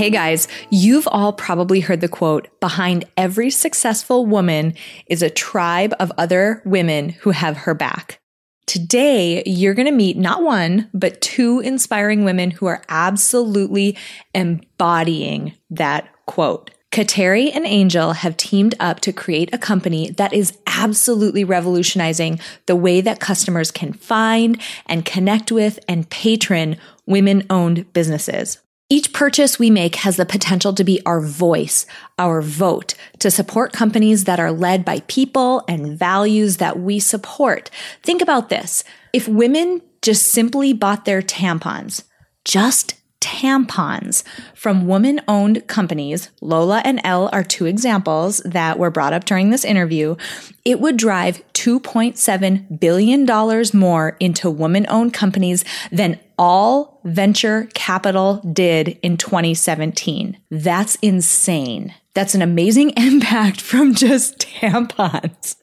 Hey guys, you've all probably heard the quote behind every successful woman is a tribe of other women who have her back. Today, you're going to meet not one, but two inspiring women who are absolutely embodying that quote. Kateri and Angel have teamed up to create a company that is absolutely revolutionizing the way that customers can find and connect with and patron women owned businesses. Each purchase we make has the potential to be our voice, our vote to support companies that are led by people and values that we support. Think about this. If women just simply bought their tampons, just tampons from woman owned companies, Lola and L are two examples that were brought up during this interview, it would drive $2.7 billion more into woman owned companies than all venture capital did in 2017. That's insane. That's an amazing impact from just tampons.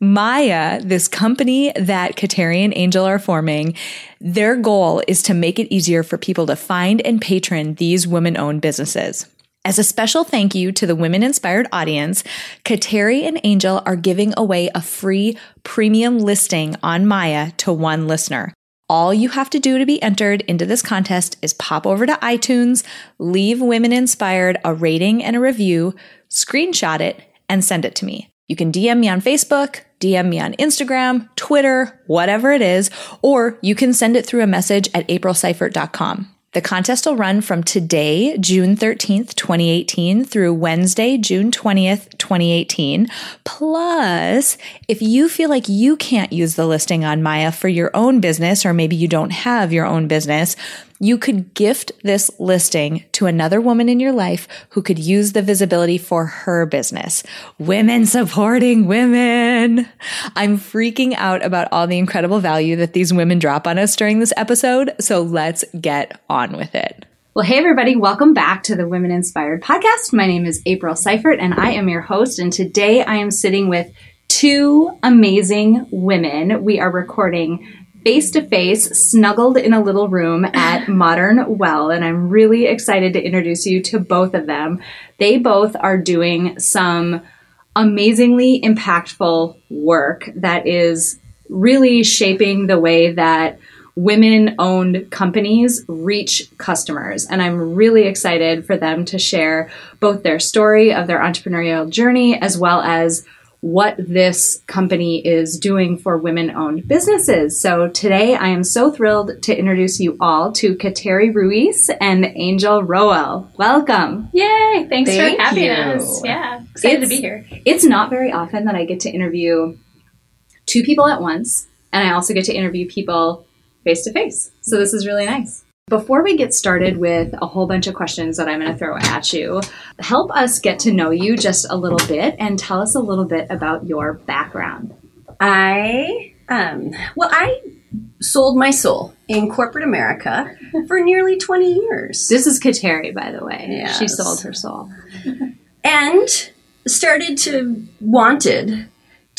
Maya, this company that Kateri and Angel are forming, their goal is to make it easier for people to find and patron these women owned businesses. As a special thank you to the women inspired audience, Kateri and Angel are giving away a free premium listing on Maya to one listener. All you have to do to be entered into this contest is pop over to iTunes, leave Women Inspired a rating and a review, screenshot it, and send it to me. You can DM me on Facebook, DM me on Instagram, Twitter, whatever it is, or you can send it through a message at aprilseifert.com. The contest will run from today, June 13th, 2018 through Wednesday, June 20th, 2018. Plus, if you feel like you can't use the listing on Maya for your own business, or maybe you don't have your own business, you could gift this listing to another woman in your life who could use the visibility for her business. Women supporting women. I'm freaking out about all the incredible value that these women drop on us during this episode. So let's get on with it. Well, hey, everybody, welcome back to the Women Inspired podcast. My name is April Seifert, and I am your host. And today I am sitting with two amazing women. We are recording face to face, snuggled in a little room at Modern Well. And I'm really excited to introduce you to both of them. They both are doing some amazingly impactful work that is really shaping the way that women owned companies reach customers. And I'm really excited for them to share both their story of their entrepreneurial journey as well as what this company is doing for women owned businesses. So today I am so thrilled to introduce you all to Kateri Ruiz and Angel Roel. Welcome. Yay. Thanks Thank for having you. us. Yeah. Excited It's- to be here. It's not very often that I get to interview two people at once, and I also get to interview people face to face. So this is really nice. Before we get started with a whole bunch of questions that I'm going to throw at you, help us get to know you just a little bit and tell us a little bit about your background. I um well I sold my soul in corporate America for nearly 20 years. This is Kateri, by the way. Yes. She sold her soul. and started to wanted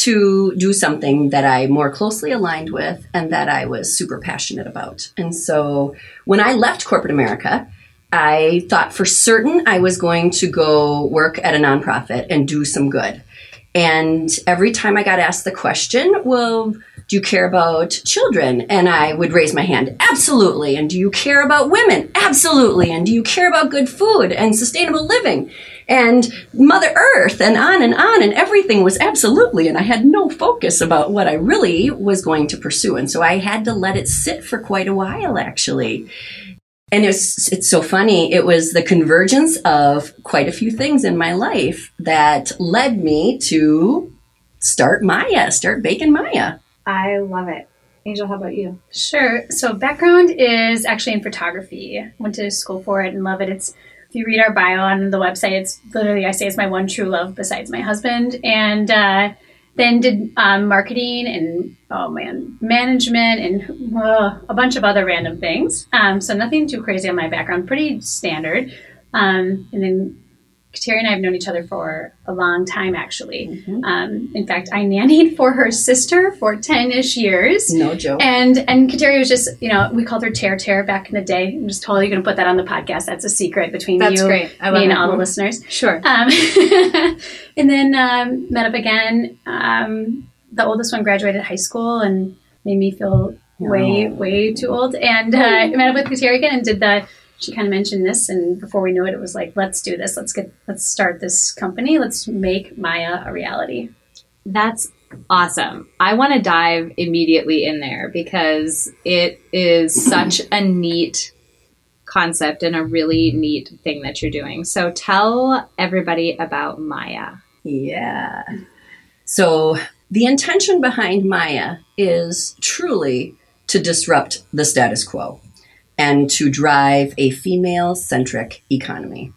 to do something that I more closely aligned with and that I was super passionate about. And so when I left corporate America, I thought for certain I was going to go work at a nonprofit and do some good. And every time I got asked the question, well, do you care about children? And I would raise my hand, absolutely. And do you care about women? Absolutely. And do you care about good food and sustainable living? And Mother Earth and on and on and everything was absolutely. And I had no focus about what I really was going to pursue. And so I had to let it sit for quite a while, actually and it's it's so funny. It was the convergence of quite a few things in my life that led me to start Maya, start Bacon Maya. I love it. Angel, how about you? Sure. So background is actually in photography. Went to school for it and love it. It's if you read our bio on the website, it's literally I say it's my one true love besides my husband. And uh, then did um, marketing and oh man, management and uh, a bunch of other random things. Um, so nothing too crazy on my background, pretty standard. Um, and then Kateri and I have known each other for a long time, actually. Mm-hmm. Um, in fact, I nannied for her sister for ten ish years. No joke. And and Kateri was just, you know, we called her Tear Tear back in the day. I'm just totally going to put that on the podcast. That's a secret between That's you, great. I me, and all the listeners. Sure. Um, and then um, met up again. Um, the oldest one graduated high school and made me feel way, way too old. And uh, met up with Kateri again and did the she kind of mentioned this and before we knew it it was like let's do this. Let's get let's start this company. Let's make maya a reality. That's awesome. I want to dive immediately in there because it is such a neat concept and a really neat thing that you're doing. So tell everybody about maya. Yeah. So the intention behind maya is truly to disrupt the status quo and to drive a female centric economy.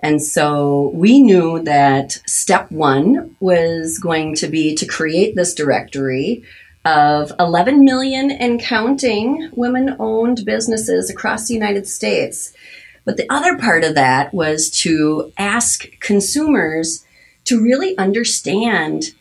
And so we knew that step one was going to be to create this directory of 11 million and counting women owned businesses across the United States. But the other part of that was to ask consumers to really understand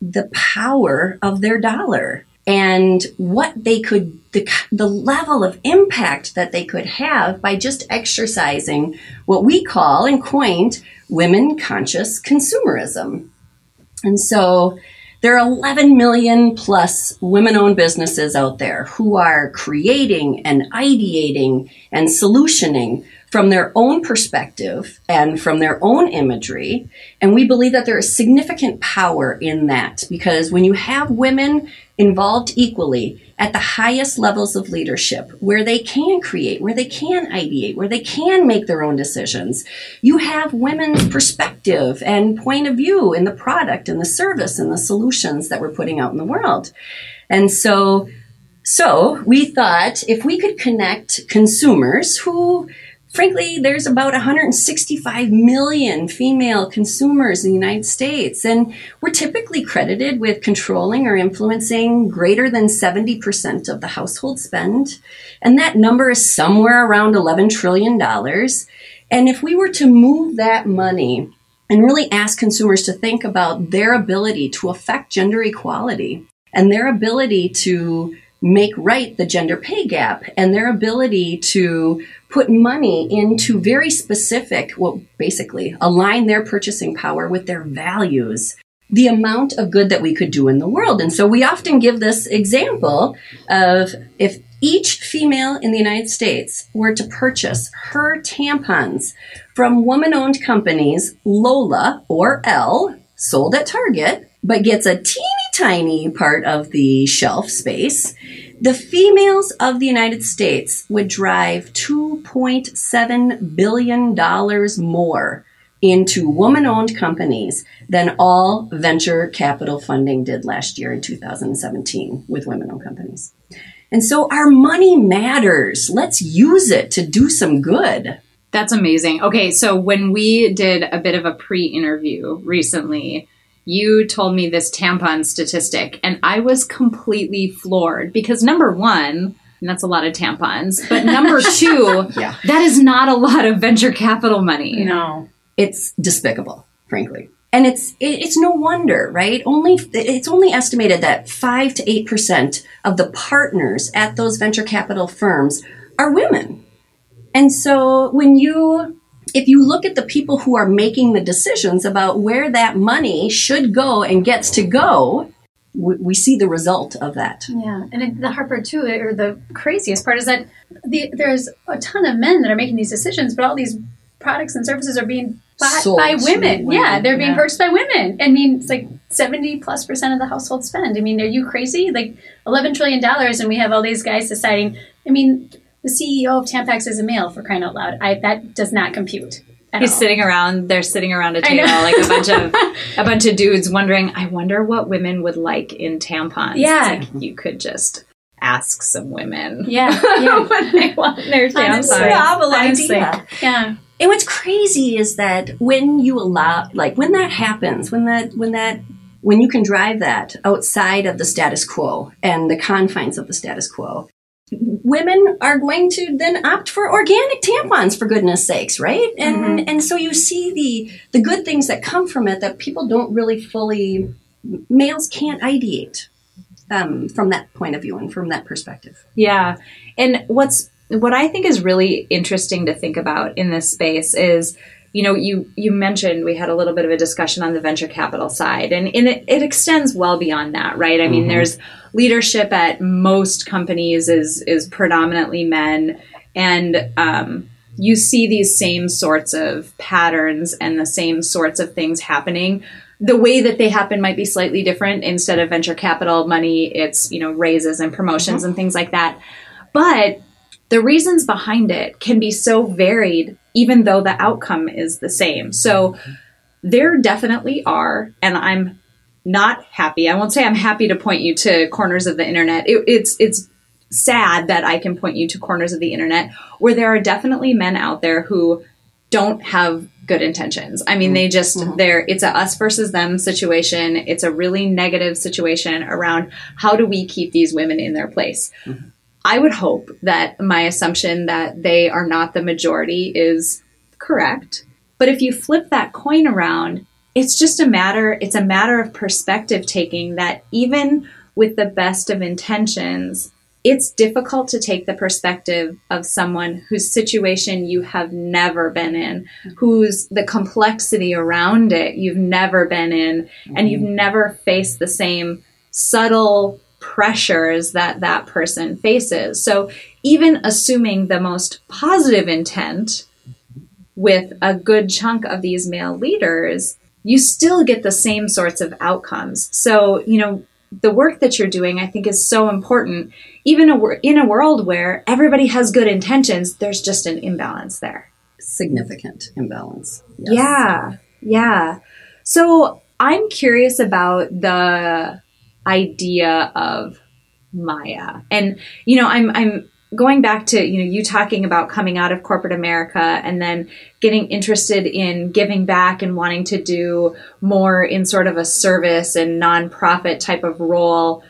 the power of their dollar and what they could the, the level of impact that they could have by just exercising what we call and coined women conscious consumerism. And so there are 11 million plus women owned businesses out there who are creating and ideating and solutioning from their own perspective and from their own imagery. And we believe that there is significant power in that because when you have women involved equally at the highest levels of leadership, where they can create, where they can ideate, where they can make their own decisions, you have women's perspective and point of view in the product and the service and the solutions that we're putting out in the world. And so, so we thought if we could connect consumers who frankly, there's about 165 million female consumers in the United States, and we're typically credited with controlling or influencing greater than 70% of the household spend. And that number is somewhere around $11 trillion. And if we were to move that money and really ask consumers to think about their ability to affect gender equality and their ability to make right the gender pay gap and their ability to put money into very specific, well, basically align their purchasing power with their values, the amount of good that we could do in the world. And so we often give this example of if each female in the United States were to purchase her tampons from woman owned companies, Lola or L, sold at Target, but gets a teeny tiny part of the shelf space, the females of the United States would drive $2.7 billion more into woman owned companies than all venture capital funding did last year in 2017 with women owned companies. And so our money matters. Let's use it to do some good. That's amazing. Okay, so when we did a bit of a pre interview recently, you told me this tampon statistic, and I was completely floored because number one, and that's a lot of tampons, but number two, yeah. that is not a lot of venture capital money. No, it's despicable, frankly. And it's it's no wonder, right? Only it's only estimated that five to eight percent of the partners at those venture capital firms are women. And so when you if you look at the people who are making the decisions about where that money should go and gets to go, we, we see the result of that. Yeah, and it, the hard part too, or the craziest part, is that the, there's a ton of men that are making these decisions, but all these products and services are being bought Sold by women. women, Yeah, they're being yeah. purchased by women. I mean, it's like seventy plus percent of the household spend. I mean, are you crazy? Like eleven trillion dollars, and we have all these guys deciding. I mean, the CEO of Tampax is a male for crying out loud. I that does not compute. At He's all. sitting around. They're sitting around a table, like a bunch of a bunch of dudes, wondering. I wonder what women would like in tampons. Yeah. It's like you could just ask some women. Yeah, yeah, what they want in their Honestly. tampons. Novel Honestly. idea. yeah. And what's crazy is that when you allow, like when that happens, when that, when that, when you can drive that outside of the status quo and the confines of the status quo, women are going to then opt for organic tampons for goodness sakes, right? And and so you see the the good things that come from it that people don't really fully males can't ideate um, from that point of view and from that perspective. Yeah. And what's what I think is really interesting to think about in this space is you know you you mentioned we had a little bit of a discussion on the venture capital side and, and it, it extends well beyond that right? I mean there's leadership at most companies is is predominantly men and um, you see these same sorts of patterns and the same sorts of things happening. The way that they happen might be slightly different. Instead of venture capital money it's you know raises and promotions and things like that. But the reasons behind it can be so varied even though the outcome is the same so there definitely are and i'm not happy i won't say i'm happy to point you to corners of the internet it, it's it's sad that i can point you to corners of the internet where there are definitely men out there who don't have good intentions. I mean, they just mm-hmm. they're it's a us versus them situation. It's a really negative situation around how do we keep these women in their place. Mm-hmm. I would hope that my assumption that they are not the majority is correct. But if you flip that coin around, it's just a matter it's a matter of perspective taking that even with the best of intentions, it's difficult to take the perspective of someone whose situation you have never been in, whose the complexity around it you've never been in, and you've mm-hmm. never faced the same subtle pressures that that person faces. So, even assuming the most positive intent with a good chunk of these male leaders, you still get the same sorts of outcomes. So, you know, the work that you're doing, I think, is so important. Even a, in a world where everybody has good intentions, there's just an imbalance there. Significant imbalance. Yes. Yeah, yeah. So I'm curious about the idea of Maya, and you know, I'm I'm going back to you know you talking about coming out of corporate America and then getting interested in giving back and wanting to do more in sort of a service and nonprofit type of role.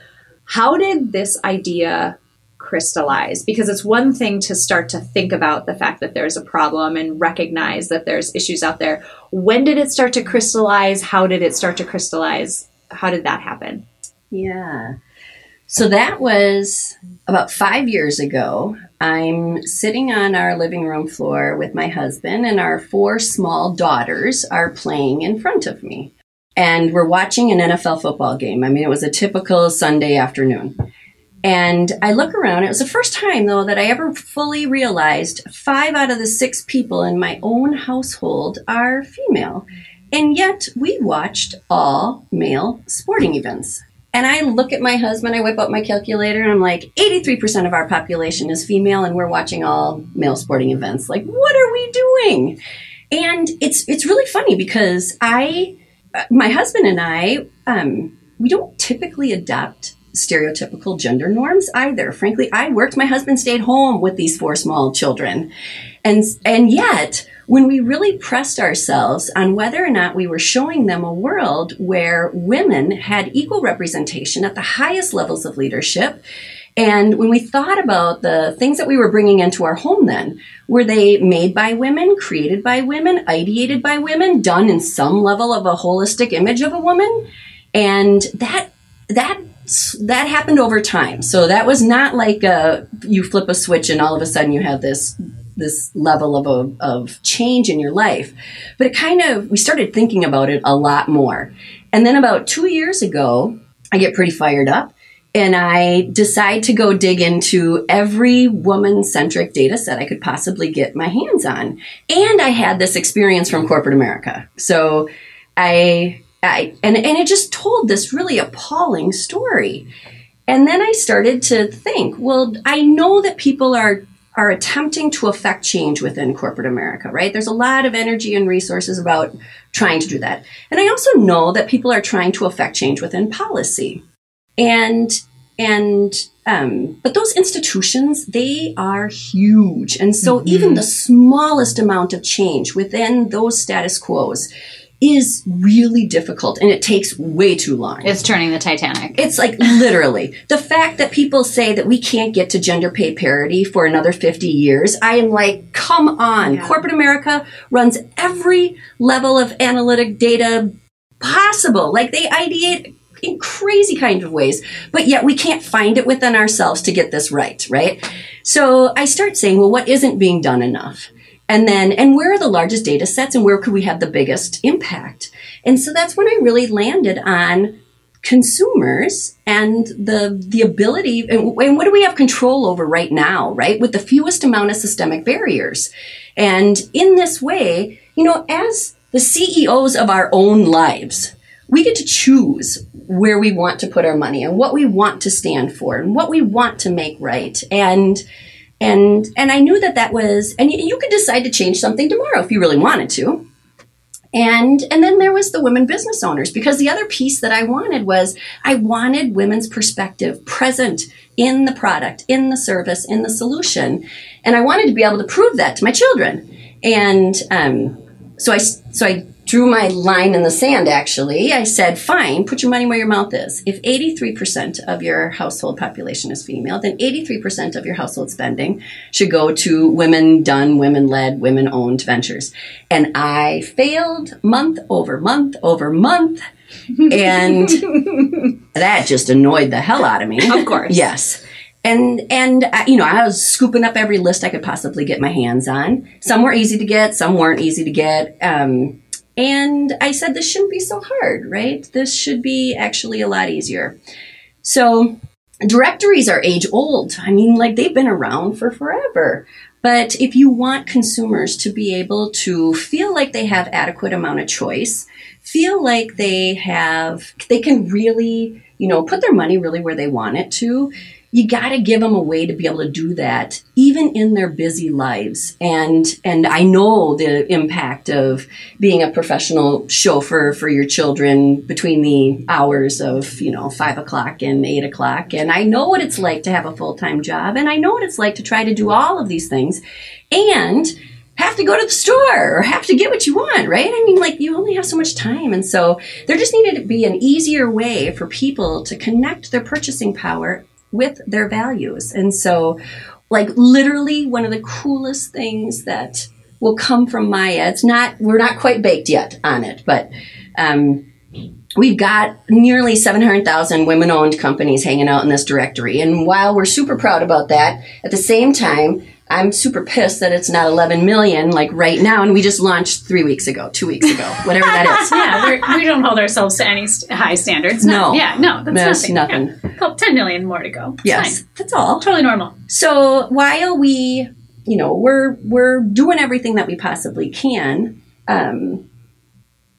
How did this idea crystallize? Because it's one thing to start to think about the fact that there's a problem and recognize that there's issues out there. When did it start to crystallize? How did it start to crystallize? How did that happen? Yeah. So that was about five years ago. I'm sitting on our living room floor with my husband, and our four small daughters are playing in front of me. And we're watching an NFL football game. I mean, it was a typical Sunday afternoon. And I look around. It was the first time, though, that I ever fully realized five out of the six people in my own household are female. And yet we watched all male sporting events. And I look at my husband, I whip out my calculator, and I'm like, 83% of our population is female, and we're watching all male sporting events. Like, what are we doing? And it's it's really funny because I, uh, my husband and I, um, we don't typically adopt stereotypical gender norms either. Frankly, I worked. My husband stayed home with these four small children, and and yet when we really pressed ourselves on whether or not we were showing them a world where women had equal representation at the highest levels of leadership. And when we thought about the things that we were bringing into our home, then were they made by women, created by women, ideated by women, done in some level of a holistic image of a woman? And that, that that happened over time. So that was not like a, you flip a switch and all of a sudden you have this this level of a, of change in your life. But it kind of we started thinking about it a lot more. And then about 2 years ago, I get pretty fired up and I decide to go dig into every woman centric data set I could possibly get my hands on. And I had this experience from corporate America. So I, I and, and it just told this really appalling story. And then I started to think, well, I know that people are are attempting to affect change within corporate America, right? There's a lot of energy and resources about trying to do that. And I also know that people are trying to affect change within policy and and um, but those institutions they are huge and so mm-hmm. even the smallest amount of change within those status quos is really difficult and it takes way too long. It's turning the Titanic. It's like literally the fact that people say that we can't get to gender pay parity for another 50 years. I am like, come on. Yeah. Corporate America runs every level of analytic data possible. Like they ideate in crazy kind of ways, but yet we can't find it within ourselves to get this right, right? So I start saying, well, what isn't being done enough? And then, and where are the largest data sets and where could we have the biggest impact? And so that's when I really landed on consumers and the the ability and, and, what do we have control over right now right with the fewest amount of systemic barriers and in this way you know as the CEOs of our own lives we get to choose where we want to put our money and what we want to stand for and what we want to make right and and and I knew that that was and you, you could decide to change something tomorrow if you really wanted to and and then there was the women business owners because the other piece that I wanted was I wanted women's perspective present in the product, in the service, in the solution, and I wanted to be able to prove that to my children. And um, so I so I drew my line in the sand actually. I said, fine, put your money where your mouth is. If 83% of your household population is female, then 83% of your household spending should go to women done, women led, women owned ventures. And I failed month over month over month. and that just annoyed the hell out of me. Of course. Yes. And, and, uh, you know, I was scooping up every list I could possibly get my hands on. Some were easy to get, some weren't easy to get. Um, and I said, this shouldn't be so hard, right? This should be actually a lot easier. So directories are age old. I mean, like they've been around for forever. But if you want consumers to be able to feel like they have adequate amount of choice, feel like they have, they can really, you know, put their money really where they want it to, you got to give them a way to be able to do that even in their busy lives and and i know the impact of being a professional chauffeur for your children between the hours of you know five o'clock and eight o'clock and i know what it's like to have a full-time job and i know what it's like to try to do all of these things and have to go to the store or have to get what you want, right? I mean, like you only have so much time. And so there just needed to be an easier way for people to connect their purchasing power with their values. And so, like, literally, one of the coolest things that will come from Maya, it's not, we're not quite baked yet on it, but, um, we've got nearly 700,000 women owned companies hanging out in this directory. And while we're super proud about that, at the same time, I'm super pissed that it's not 11 million like right now, and we just launched three weeks ago, two weeks ago, whatever that is. yeah, we do not hold ourselves to any st- high standards. No, no. yeah, no, that's, that's nothing. nothing. Yeah. 10 million more to go. It's yes, fine. that's all. Totally normal. So while we, you know, we're we're doing everything that we possibly can. Um,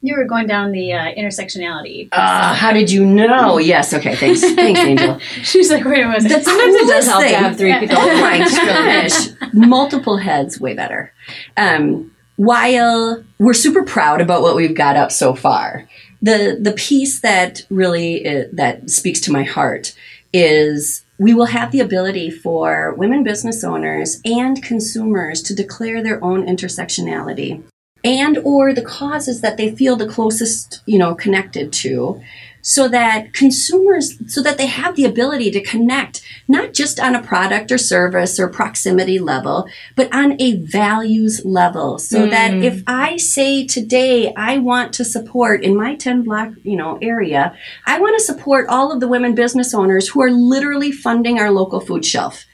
you were going down the uh, intersectionality. Uh, how did you know? Yes. Okay. Thanks. Thanks, Angel. She's like, wait a minute. That sometimes it does help thing. to have three people. Oh my gosh. Multiple heads, way better. Um, while we're super proud about what we've got up so far, the the piece that really is, uh, that speaks to my heart is we will have the ability for women business owners and consumers to declare their own intersectionality and or the causes that they feel the closest you know connected to so that consumers so that they have the ability to connect not just on a product or service or proximity level but on a values level. So mm. that if i say today i want to support in my 10 block you know area i want to support all of the women business owners who are literally funding our local food shelf.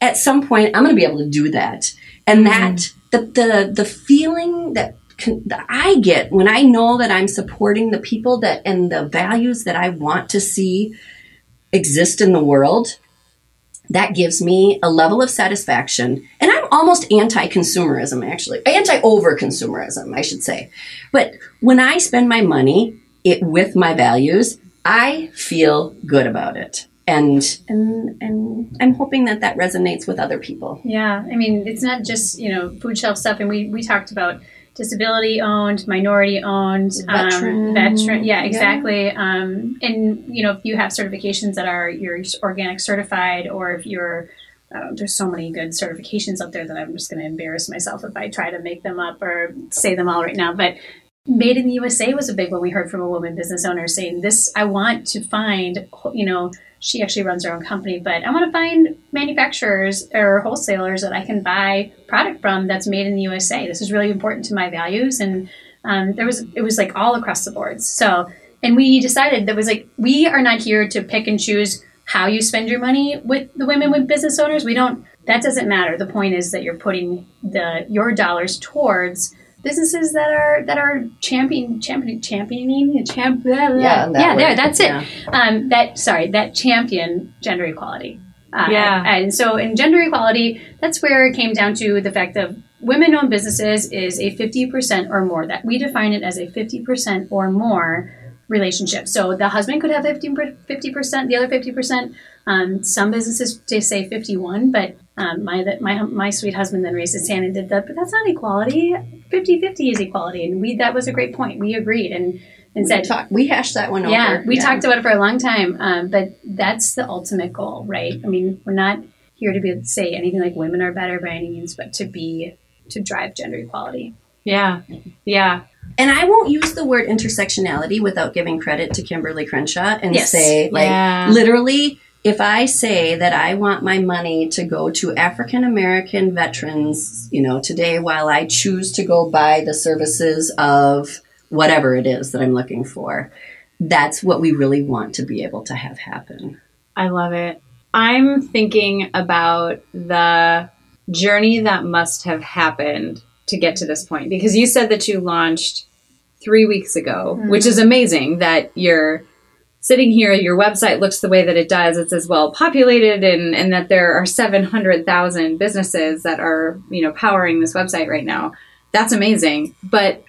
At some point i'm going to be able to do that. And that the the the feeling that that I get when I know that I'm supporting the people that and the values that I want to see exist in the world, that gives me a level of satisfaction. And I'm almost anti consumerism, actually, anti over consumerism, I should say. But when I spend my money it, with my values, I feel good about it. And, and and I'm hoping that that resonates with other people. Yeah, I mean, it's not just you know food shelf stuff, and we we talked about disability owned, minority owned, Veteran. um, veteran. Yeah, Yeah. exactly. Um, and you know, if you have certifications that are you're organic certified, or if you're uh, there's so many good certifications out there that I'm just going to embarrass myself if I try to make them up or say them all right now. But Made in the USA was a big one. We heard from a woman business owner saying, "This I want to find." You know, she actually runs her own company, but I want to find manufacturers or wholesalers that I can buy product from that's made in the USA. This is really important to my values, and um, there was it was like all across the boards. So, and we decided that was like we are not here to pick and choose how you spend your money with the women with business owners. We don't. That doesn't matter. The point is that you're putting the your dollars towards businesses that are that are champion champion championing champ blah, blah. Yeah, that yeah there that's it Yeah. um, that sorry that champion gender equality uh, Yeah. and so in gender equality that's where it came down to the fact that women-owned businesses is a 50% or more that we define it as a 50% or more relationship so the husband could have 50, 50% the other 50% um, some businesses they say 51 but um, my, my my sweet husband then raised his hand and did that but that's not equality 50-50 is equality and we that was a great point we agreed and and We, said talk, we hashed that one over. yeah, we talked about it for a long time, um, but that's the ultimate goal, right? I mean, we're not here to be say anything like women are better by any means, but to be to drive gender equality. Yeah. Yeah. And I won't use the word intersectionality without giving credit to Kimberlé Crenshaw and Yes. say, like, Yeah. literally, if I say that I want my money to go to African American veterans, you know, today while I choose to go buy the services of whatever it is that I'm looking for, that's what we really want to be able to have happen. I love it. I'm thinking about the journey that must have happened to get to this point because you said that you launched three weeks ago, mm-hmm. which is amazing that you're sitting here, your website looks the way that it does. It's as well populated and, and that there are 700,000 businesses that are, you know, powering this website right now. That's amazing. But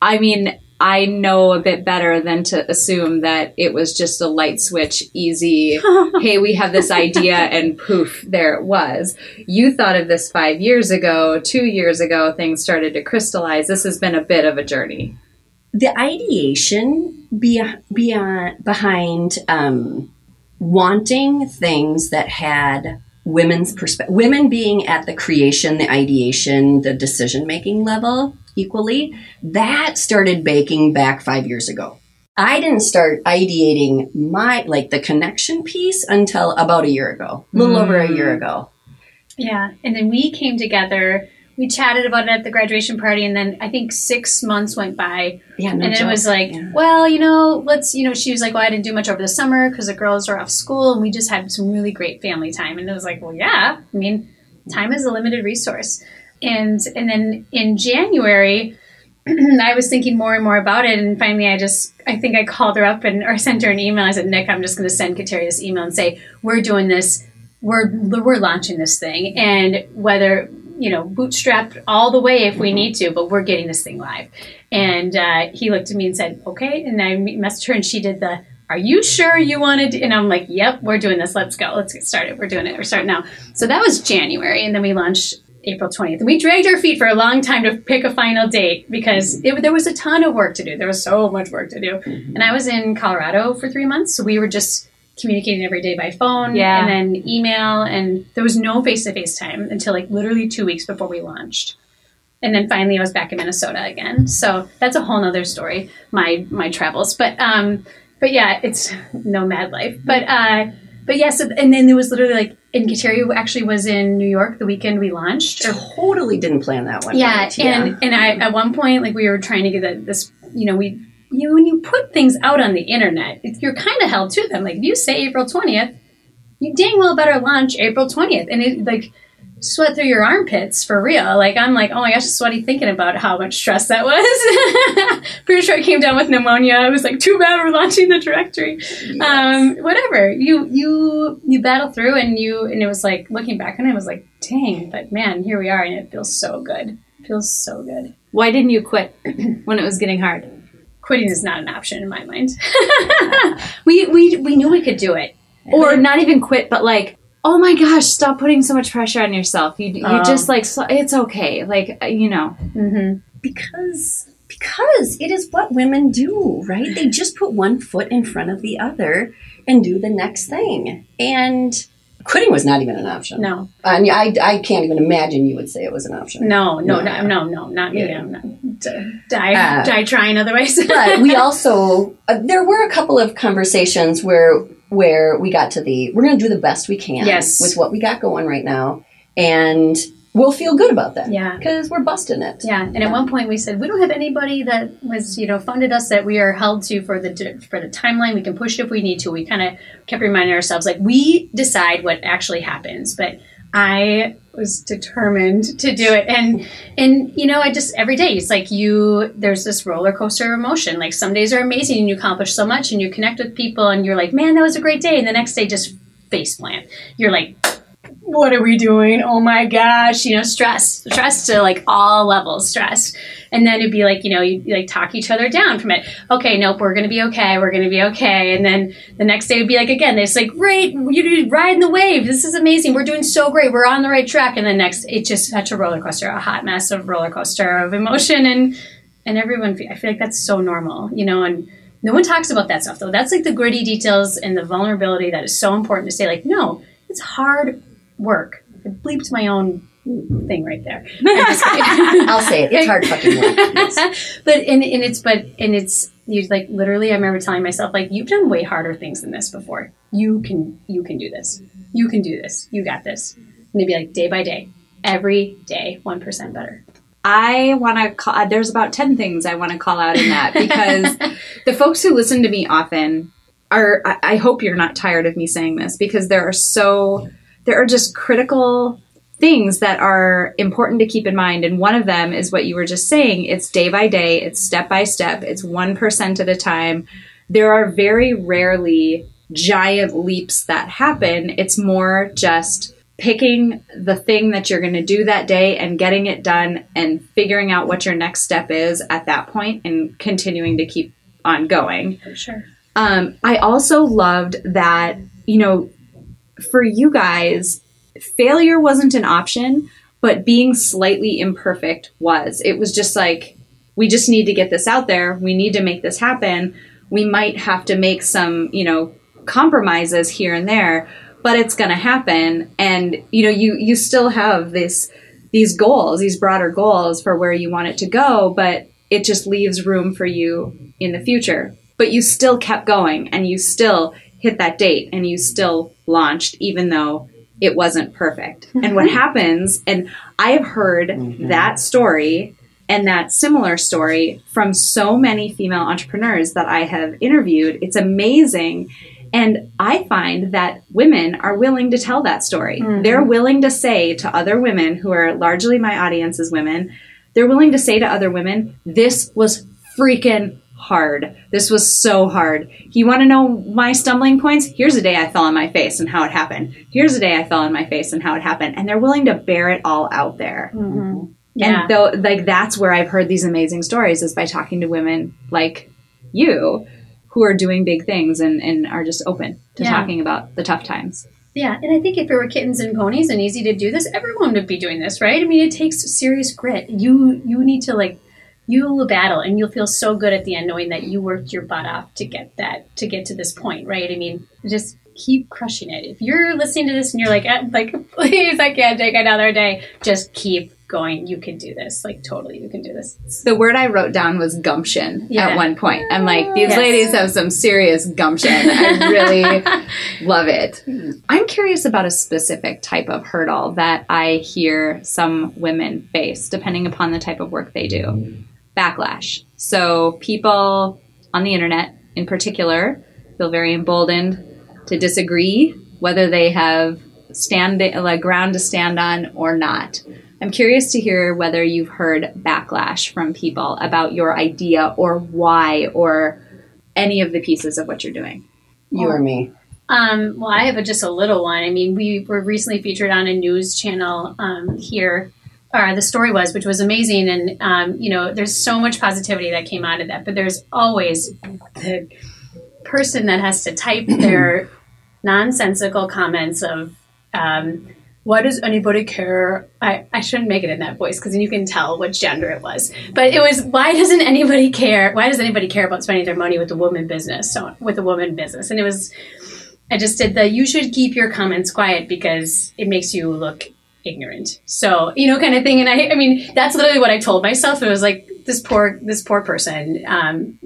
I mean, I know a bit better than to assume that it was just a light switch, easy, hey, we have this idea, and poof, there it was. You thought of this five years ago, two years ago, things started to crystallize. This has been a bit of a journey. the ideation be, beyond, behind um, wanting things that had women's perspective, women being at the creation, the ideation, the decision making level equally, that started baking back five years ago. I didn't start ideating my, like the connection piece until about a year ago, a little over a year mm. ago. Yeah, and then we came together. We chatted about it at the graduation party, and then I think six months went by, Yeah, no and it was like, Yeah. well, you know, let's, you know, she was like, well, I didn't do much over the summer because the girls are off school, and we just had some really great family time. And it was like, well, yeah, I mean, time is a limited resource. And and then in January, I was thinking more and more about it, and finally, I just, I think I called her up and or sent her an email. I said, Nick, I'm just going to send Kateri this email and say, we're doing this, we're we're launching this thing, and whether you know, bootstrapped all the way if we need to, but we're getting this thing live. And uh, he looked at me and said, okay. And I messaged her and she did the, are you sure you wanted to? And I'm like, yep, we're doing this. Let's go. Let's get started. We're doing it. We're starting now. So that was January. And then we launched April 20th. And we dragged our feet for a long time to pick a final date because it, there was a ton of work to do. There was so much work to do. And I was in Colorado for three months. So we were just communicating every day by phone Yeah. and then email and there was no face-to-face time until like literally two weeks before we launched and then finally i was back in minnesota again so that's a whole nother story my my travels but um but yeah it's no mad life but uh but yeah so and then there was literally like and Kateri actually was in new york the weekend we launched totally didn't plan that one. yeah, right. and and I at one point like we were trying to get that this you know we you know, when you put things out on the internet you're kind of held to them like if you say April twentieth you dang well better launch April twentieth and it like sweat through your armpits for real. Like I'm like, oh my gosh, sweaty thinking about how much stress that was. Pretty sure I came down with pneumonia. I was like, too bad we're launching the directory. Um, whatever. You you you battle through and you and it was like looking back on it, I was like, dang, but man, here we are and it feels so good. It feels so good. Why didn't you quit when it was getting hard? Quitting is not an option in my mind. We we we knew we could do it, or not even quit, but like, oh my gosh, stop putting so much pressure on yourself. You you Oh. just like it's okay, like uh, you know. mm-hmm. because because it is what women do, right? They just put one foot in front of the other and do the next thing. And quitting was not even an option. No, I mean, I, I can't even imagine you would say it was an option. no, no, No. no, no, no, not me. Yeah. I'm not. D- die, Uh, die trying otherwise. but we also uh, there were a couple of conversations where where we got to the we're going to do the best we can Yes. with what we got going right now and we'll feel good about that Yeah. because we're busting it Yeah, and at one point we said we don't have anybody that was you know funded us that we are held to for the for the timeline. We can push it if we need to. We kind of kept reminding ourselves like we decide what actually happens, but I was determined to do it, and and you know I just every day it's like you there's this roller coaster of emotion. Like some days are amazing and you accomplish so much and you connect with people and you're like man that was a great day, and the next day just face plant. You're like what are we doing? Oh my gosh, you know, stress, stress to like all levels, stress. And then it'd be like, you know, you like talk each other down from it. Okay, nope, we're gonna be okay, we're gonna be okay. And then the next day would be like, again, it's like, great, you're riding the wave. This is amazing. We're doing so great. We're on the right track. And then next, it's just such a roller coaster, a hot mess of roller coaster of emotion. And and everyone, I feel like that's so normal, you know, and no one talks about that stuff though. That's like the gritty details and the vulnerability that is so important to say, like, no, it's hard work. I bleeped my own thing right there. I'm just kidding. i'll say it it's hard fucking work Yes. but and, and it's but and it's you like literally I remember telling myself like you've done way harder things than this before. You can you can do this. You can do this. You got this. And it'd be like day by day, every day, one percent better. I want to call. uh, There's about ten things I want to call out in that because the folks who listen to me often are. I, I hope you're not tired of me saying this because there are so there are just critical things that are important to keep in mind, and one of them is what you were just saying. It's day by day. It's step by step. It's one percent at a time. There are very rarely giant leaps that happen. It's more just picking the thing that you're going to do that day and getting it done and figuring out what your next step is at that point and continuing to keep on going. For sure. Um, I also loved that, you know, for you guys, failure wasn't an option, but being slightly imperfect was. It was just like, we just need to get this out there. We need to make this happen. We might have to make some, you know, compromises here and there, but it's going to happen. And, you know, you, you still have this, these goals, these broader goals for where you want it to go, but it just leaves room for you in the future. But you still kept going and you still hit that date and you still launched, even though it wasn't perfect. And what happens, and I have heard mm-hmm. that story and that similar story from so many female entrepreneurs that I have interviewed. It's amazing. And I find that women are willing to tell that story. Mm-hmm. They're willing to say to other women who are largely my audience as women, they're willing to say to other women, this was freaking hard. This was so hard. You want to know my stumbling points? Here's a day I fell on my face and how it happened. Here's a day I fell on my face and how it happened. And they're willing to bear it all out there. Mm-hmm. Yeah. And though, like, that's where I've heard these amazing stories is by talking to women like you who are doing big things and, and are just open to Yeah. talking about the tough times. Yeah, and I think if it were kittens and ponies and easy to do this, everyone would be doing this, right? I mean, it takes serious grit. You you need to like you will battle, and you'll feel so good at the end knowing that you worked your butt off to get that to get to this point, right? I mean, just keep crushing it. If you're listening to this and you're like, eh, like please, I can't take another day, just keep going. You can do this. Like totally, you can do this. The word I wrote down was gumption Yeah. at one point. I'm like, these Yes. ladies have some serious gumption. I really love it. I'm curious about a specific type of hurdle that I hear some women face, depending upon the type of work they do. Backlash. So people on the internet, in particular, feel very emboldened to disagree, whether they have stand like ground to stand on or not. I'm curious to hear whether you've heard backlash from people about your idea or why or any of the pieces of what you're doing. You or me? Um, well, I have a, just a little one. I mean, we were recently featured on a news channel um, here, or the story was, which was amazing. And, um, you know, there's so much positivity that came out of that, but there's always the person that has to type their nonsensical comments of, um, why does anybody care? I, I shouldn't make it in that voice because then you can tell which gender it was. But it was, why doesn't anybody care? Why does anybody care about spending their money with the woman business? So, with the woman business. And it was, I just did the you should keep your comments quiet because it makes you look ignorant. So, you know, kind of thing. And I, I mean, that's literally what I told myself. It was like, this poor, this poor person, um,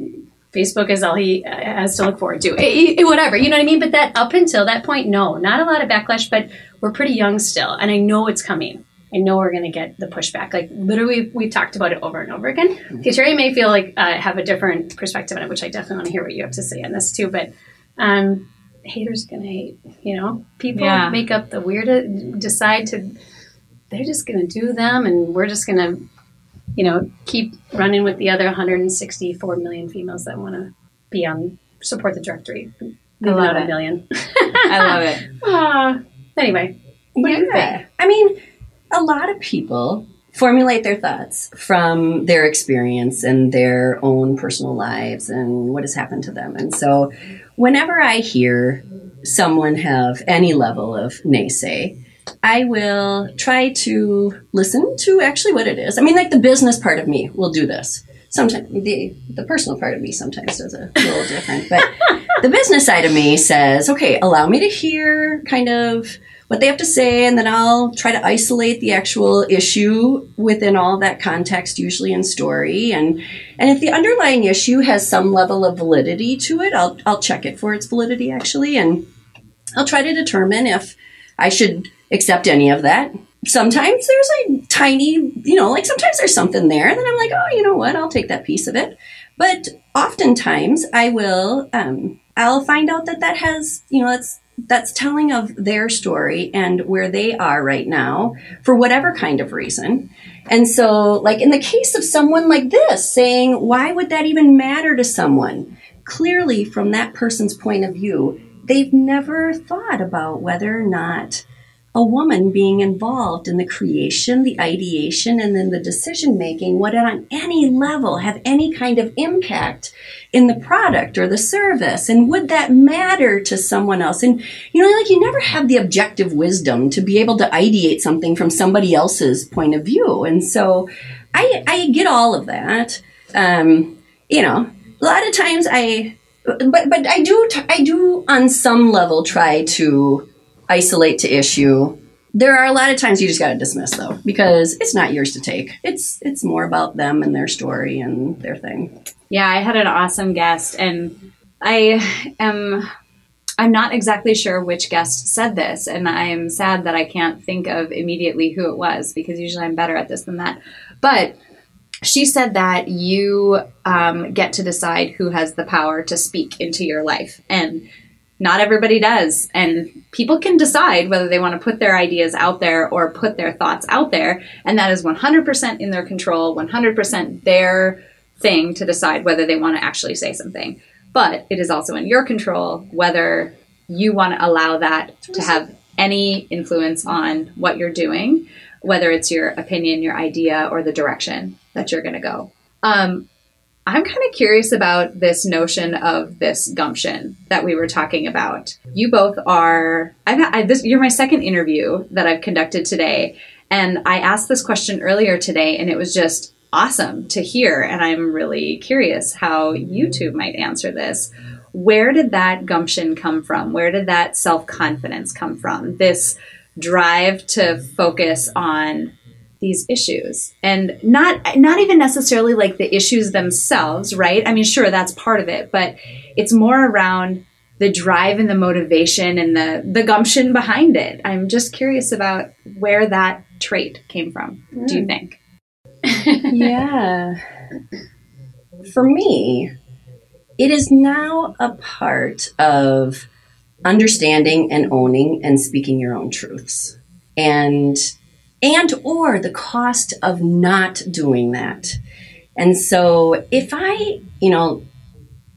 Facebook is all he has to look forward to. It, it, whatever, you know what I mean? But that up until that point, no, not a lot of backlash, but we're pretty young still. And I know it's coming. I know we're going to get the pushback. Like literally, we've talked about it over and over again. Okay, Terry may feel like uh, have a different perspective on it, which I definitely want to hear what you have to say on this too. But um, haters gonna hate. You know, people Yeah. make up the weird, decide to, they're just gonna do them, and we're just gonna, you know, keep running with the other 164 million females that want to be on support the directory. Leave love a million. I love it. Anyway, what do you think? I mean, a lot of people formulate their thoughts from their experience and their own personal lives and what has happened to them. And so, whenever I hear someone have any level of naysay, I will try to listen to actually what it is. I mean, like the business part of me will do this. Sometimes the the personal part of me sometimes does a little different, but the business side of me says, okay, allow me to hear kind of what they have to say, and then I'll try to isolate the actual issue within all that context, usually in story. And and if the underlying issue has some level of validity to it, I'll I'll check it for its validity actually, and I'll try to determine if I should accept any of that. Sometimes there's a tiny, you know, like sometimes there's something there, and then I'm like, oh, you know what, I'll take that piece of it. But oftentimes I will, um, I'll find out that that has, you know, that's that's telling of their story and where they are right now for whatever kind of reason. And so, like in the case of someone like this saying, why would that even matter to someone? Clearly, from that person's point of view, they've never thought about whether or not a woman being involved in the creation, the ideation, and then the decision making would on any level have any kind of impact in the product or the service. And would that matter to someone else? And, you know, like you never have the objective wisdom to be able to ideate something from somebody else's point of view. And so I, I get all of that. Um, you know, a lot of times I, but, but I do, t- I do on some level try to isolate to issue. There are a lot of times you just got to dismiss though, because it's not yours to take. It's it's more about them and their story and their thing. Yeah, I had an awesome guest, and I am. I'm not exactly sure which guest said this, and I'm sad that I can't think of immediately who it was because usually I'm better at this than that. But she said that you um, get to decide who has the power to speak into your life, and not everybody does. And people can decide whether they want to put their ideas out there or put their thoughts out there, and that is 100% in their control, 100% their thing to decide whether they want to actually say something. But it is also in your control whether you want to allow that to have any influence on what you're doing, whether it's your opinion, your idea, or the direction that you're going to go. Um, I'm kind of curious about this notion of this gumption that we were talking about. You both are. I've I, this. You're my second interview that I've conducted today, and I asked this question earlier today, and it was just awesome to hear. And I'm really curious how you two might answer this. Where did that gumption come from? Where did that self confidence come from? This drive to focus on these issues. And not not even necessarily like the issues themselves right? I mean sure that's part of it but it's more around the drive and the motivation and the the gumption behind it. I'm just curious about where that trait came from do you mm. think? Yeah. For me, it is now a part of understanding and owning and speaking your own truths. And and or the cost of not doing that. And so if I, you know,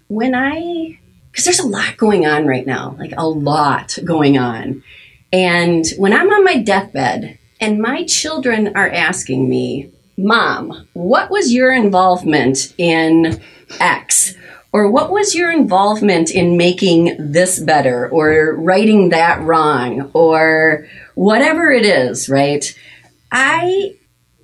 when I because there's a lot going on right now, like a lot going on. And when I'm on my deathbed and my children are asking me, Mom, what was your involvement in X? Or what was your involvement in making this better or writing that wrong or whatever it is, right? I,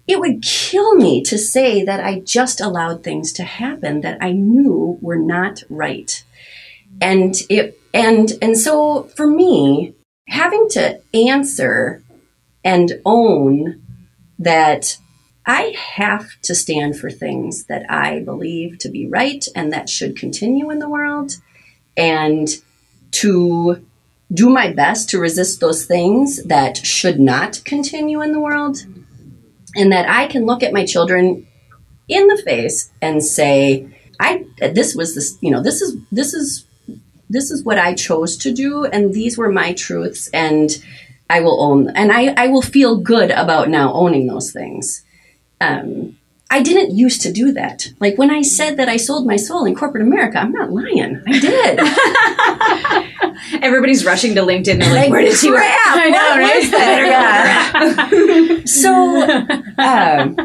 it would kill me to say that I just allowed things to happen that I knew were not right. And it, and, and so for me, having to answer and own that I have to stand for things that I believe to be right and that should continue in the world and to do my best to resist those things that should not continue in the world and that I can look at my children in the face and say I this was this you know this is this is this is what I chose to do and these were my truths and I will own and I, I will feel good about now owning those things. Um, I didn't used to do that. Like when I said that I sold my soul in corporate America, I'm not lying. I did. Everybody's rushing to LinkedIn. They're like, "Where did she work?" I know, right? so um,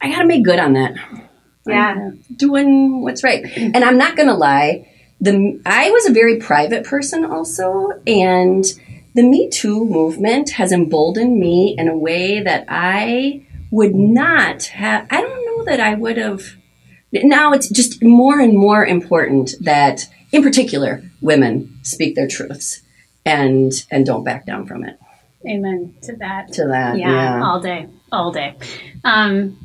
I got to make good on that. Yeah, I'm doing what's right. And I'm not going to lie. The I was a very private person also, and the Me Too movement has emboldened me in a way that I would not have, I don't know that I would have. Now it's just more and more important that, in particular, women speak their truths and and don't back down from it. Amen to that. To that, yeah, yeah. all day, all day. Um,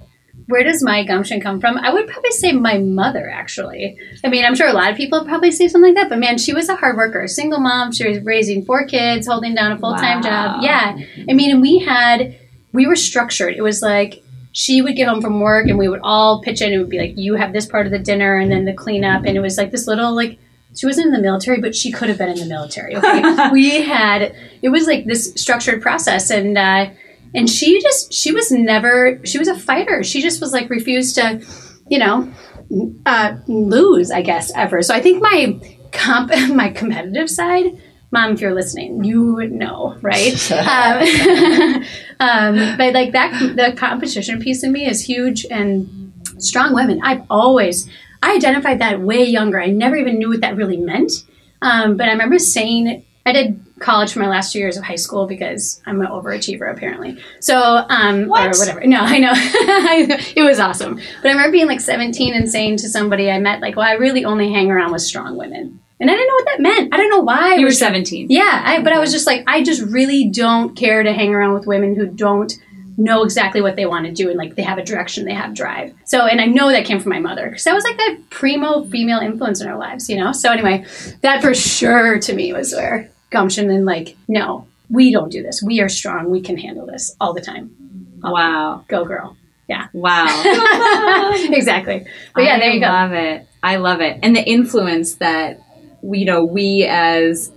where does my gumption come from? I would probably say my mother, actually. I mean, I'm sure a lot of people probably say something like that, but man, she was a hard worker, a single mom. She was raising four kids, holding down a full time wow. job. Yeah. I mean, and we had we were structured. It was like she would get home from work and we would all pitch in. It would be like, you have this part of the dinner and then the cleanup. And it was like this little, like, she wasn't in the military, but she could have been in the military. Okay. we had, it was like this structured process. And, uh, and she just, she was never, she was a fighter. She just was like refused to, you know, uh, lose, I guess, ever. So I think my comp, my competitive side, mom, if you're listening, you know, right? um, um, but like that, the competition piece in me is huge and strong women. I've always, I identified that way younger. I never even knew what that really meant. Um, but I remember saying, I did college for my last two years of high school because I'm an overachiever apparently. So, um, what? or whatever. No, I know. it was awesome. But I remember being like 17 and saying to somebody I met, like, well, I really only hang around with strong women. And I didn't that meant. I don't know why. You were 17. Yeah, I, but I was just like, I just really don't care to hang around with women who don't know exactly what they want to do and like they have a direction, they have drive. So, and I know that came from my mother because that was like that primo female influence in our lives, you know? So, anyway, that for sure to me was where gumption and like, no, we don't do this. We are strong. We can handle this all the time. wow. Go, girl. Yeah. Wow. exactly. But yeah, I there you go. I love it. I love it. And the influence that you know we as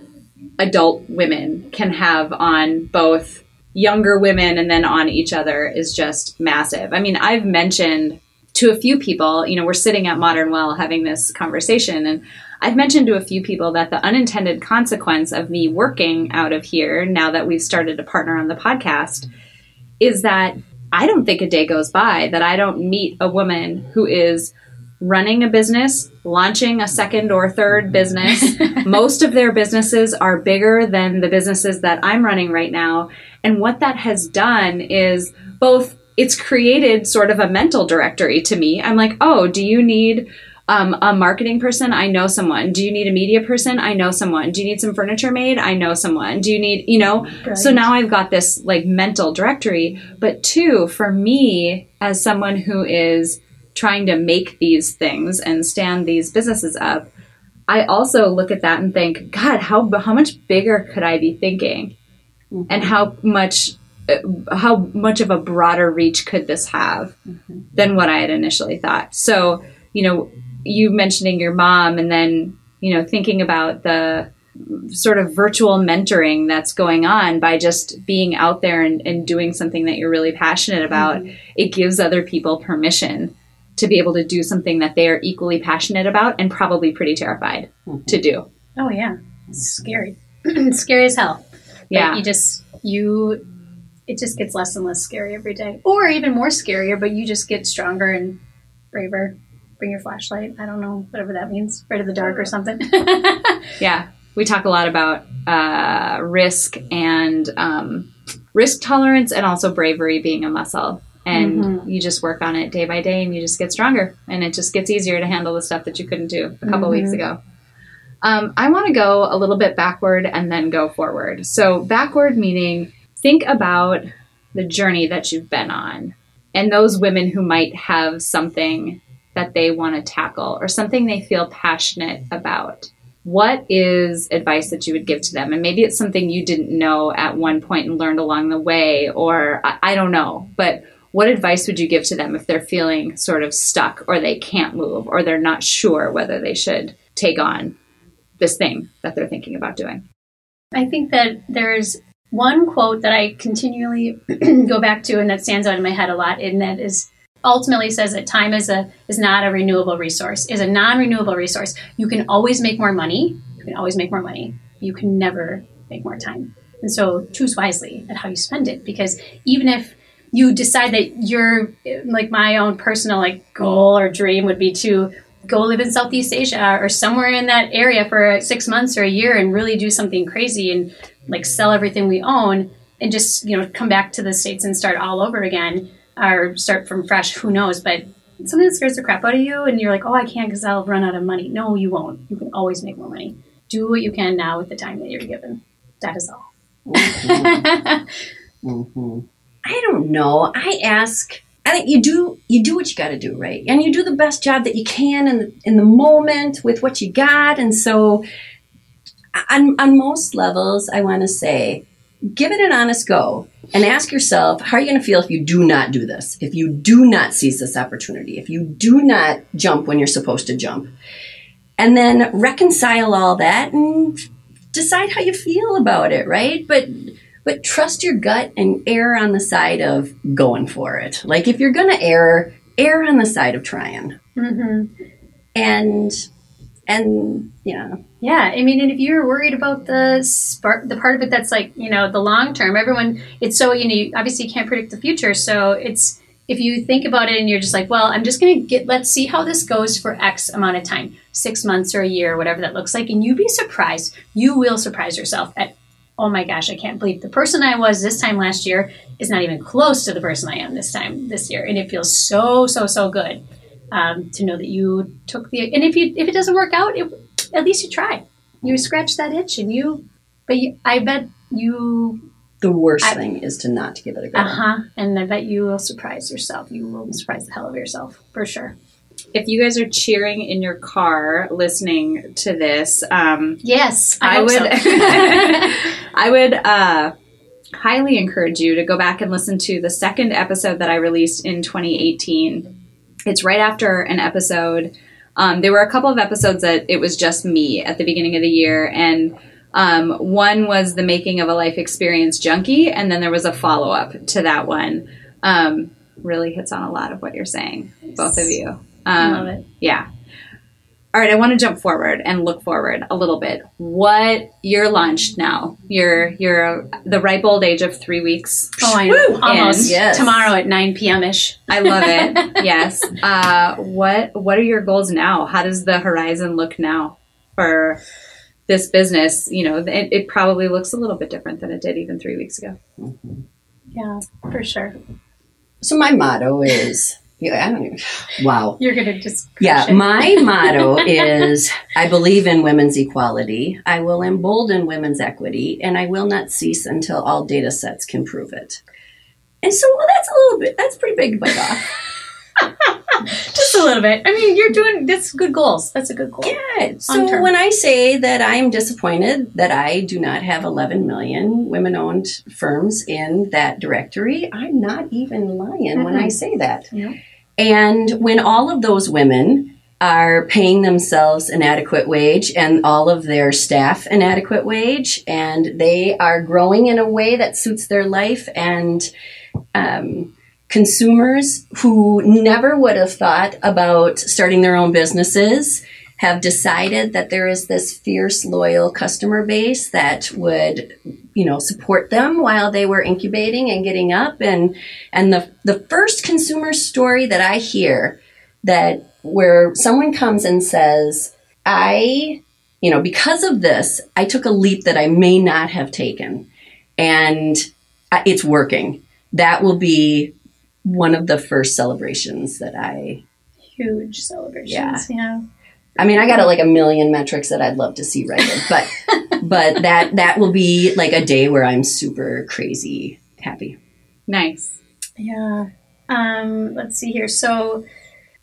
adult women can have on both younger women and then on each other is just massive. I mean, I've mentioned to a few people, you know, we're sitting at Modern Well having this conversation, and I've mentioned to a few people that the unintended consequence of me working out of here, now that we've started to partner on the podcast, is that I don't think a day goes by that I don't meet a woman who is running a business, launching a second or third business. Most of their businesses are bigger than the businesses that I'm running right now. And what that has done is both it's created sort of a mental directory to me. I'm like, oh, do you need um, a marketing person? I know someone. Do you need a media person? I know someone. Do you need some furniture made? I know someone. Do you need, you know? Brilliant. So now I've got this like mental directory. But two, for me, as someone who is trying to make these things and stand these businesses up, I also look at that and think, God, how how much bigger could I be thinking, mm-hmm. and how much uh, how much of a broader reach could this have mm-hmm. than what I had initially thought. So, you know, you mentioning your mom, and then you know thinking about the sort of virtual mentoring that's going on by just being out there and, and doing something that you're really passionate about. Mm-hmm. It gives other people permission to be able to do something that they are equally passionate about and probably pretty terrified to do. Oh yeah, it's scary. it's scary as hell. But Yeah. you just you. It just gets less and less scary every day, or even more scarier. But you just get stronger and braver. Bring your flashlight. I don't know whatever that means. Afraid of the dark or something. Yeah, we talk a lot about uh, risk and um, risk tolerance, and also bravery being a muscle. And you just work on it day by day, and you just get stronger, and it just gets easier to handle the stuff that you couldn't do a couple weeks ago. Um, I want to go a little bit backward and then go forward. So backward meaning think about the journey that you've been on, and those women who might have something that they want to tackle or something they feel passionate about what is advice that you would give to them? And maybe it's something you didn't know at one point and learned along the way, or I, I don't know. But what advice would you give to them if they're feeling sort of stuck or they can't move or they're not sure whether they should take on this thing that they're thinking about doing? I think that there's one quote that I continually go back to and that stands out in my head a lot, and that is ultimately says that time is a is not a renewable resource, is a non-renewable resource. You can always make more money. You can always make more money. You can never make more time. And so choose wisely at how you spend it because even if you decide that your like my own personal like goal or dream would be to go live in Southeast Asia or somewhere in that area for six months or a year and really do something crazy and like sell everything we own and just you know come back to the states and start all over again or start from fresh who knows? But something that scares the crap out of you and you're like oh i can't because i'll run out of money. No you won't. You can always make more money. Do what you can now with the time that you're given. That is all. Hmm I don't know. I ask. I think you do you do what you got to do, right? And you do the best job that you can in the, in the moment with what you got. And so, on on most levels, I want to say, give it an honest go and ask yourself, how are you going to feel if you do not do this? If you do not seize this opportunity? If you do not jump when you're supposed to jump? And then reconcile all that and decide how you feel about it, right? But but trust your gut and err on the side of going for it. Like if you're gonna err, err on the side of trying. mm-hmm. And and yeah, Yeah, I mean, and if you're worried about the spark, the part of it that's like you know the long term, everyone, it's so you know you obviously can't predict the future, so it's if you think about it and you're just like, well, I'm just gonna get, let's see how this goes for X amount of time, six months or a year, whatever that looks like, and you'd be surprised, you will surprise yourself at, oh my gosh, I can't believe the person I was this time last year is not even close to the person I am this time this year, and it feels so so so good um, to know that you took the, and if you if it doesn't work out, it, at least you try. you scratch that itch and you but you, i bet you the worst I- thing is to not give it a go. uh-huh and i bet you will surprise yourself you will surprise the hell of yourself for sure If you guys are cheering in your car listening to this, um, yes i, I would so. I would uh, highly encourage you to go back and listen to the second episode that I released in 2018. It's right after an episode. Um, there were a couple of episodes that it was just me at the beginning of the year, and um, one was the making of a life experience junkie, and then there was a follow up to that one. Um, really hits on a lot of what you're saying, both of you. I Um, love it yeah. All right, I want to jump forward and look forward a little bit. What you're launched now? You're you're the ripe old age of three weeks. oh i know almost yes. tomorrow at 9 p.m ish I love it. yes. Uh, what what are your goals now? How does the horizon look now for this business? You know, it, it probably looks a little bit different than it did even three weeks ago. yeah for sure So my motto is yeah, I don't even, wow. you're gonna just Yeah, it. my motto is I believe in women's equality. I will embolden women's equity, and I will not cease until all data sets can prove it. And so, well, that's a little bit, that's pretty big bite off. Uh, just a little bit i mean you're doing that's good goals that's a good goal Yeah. So term. when I say that I am disappointed that I do not have 11 million women owned firms in that directory, I'm not even lying when I mm-hmm. say that. Yeah. And when all of those women are paying themselves an adequate wage and all of their staff an adequate wage, and they are growing in a way that suits their life and um, consumers who never would have thought about starting their own businesses have decided that there is this fierce loyal customer base that would you know support them while they were incubating and getting up and and the the first consumer story that I hear that where someone comes and says I you know because of this I took a leap that I may not have taken and it's working that will be one of the first celebrations that I Huge celebrations. Yeah. I mean, I got a, like a million metrics that I'd love to see rated, but but that that will be like a day where I'm super crazy happy. Nice. Yeah. Um, let's see here. So,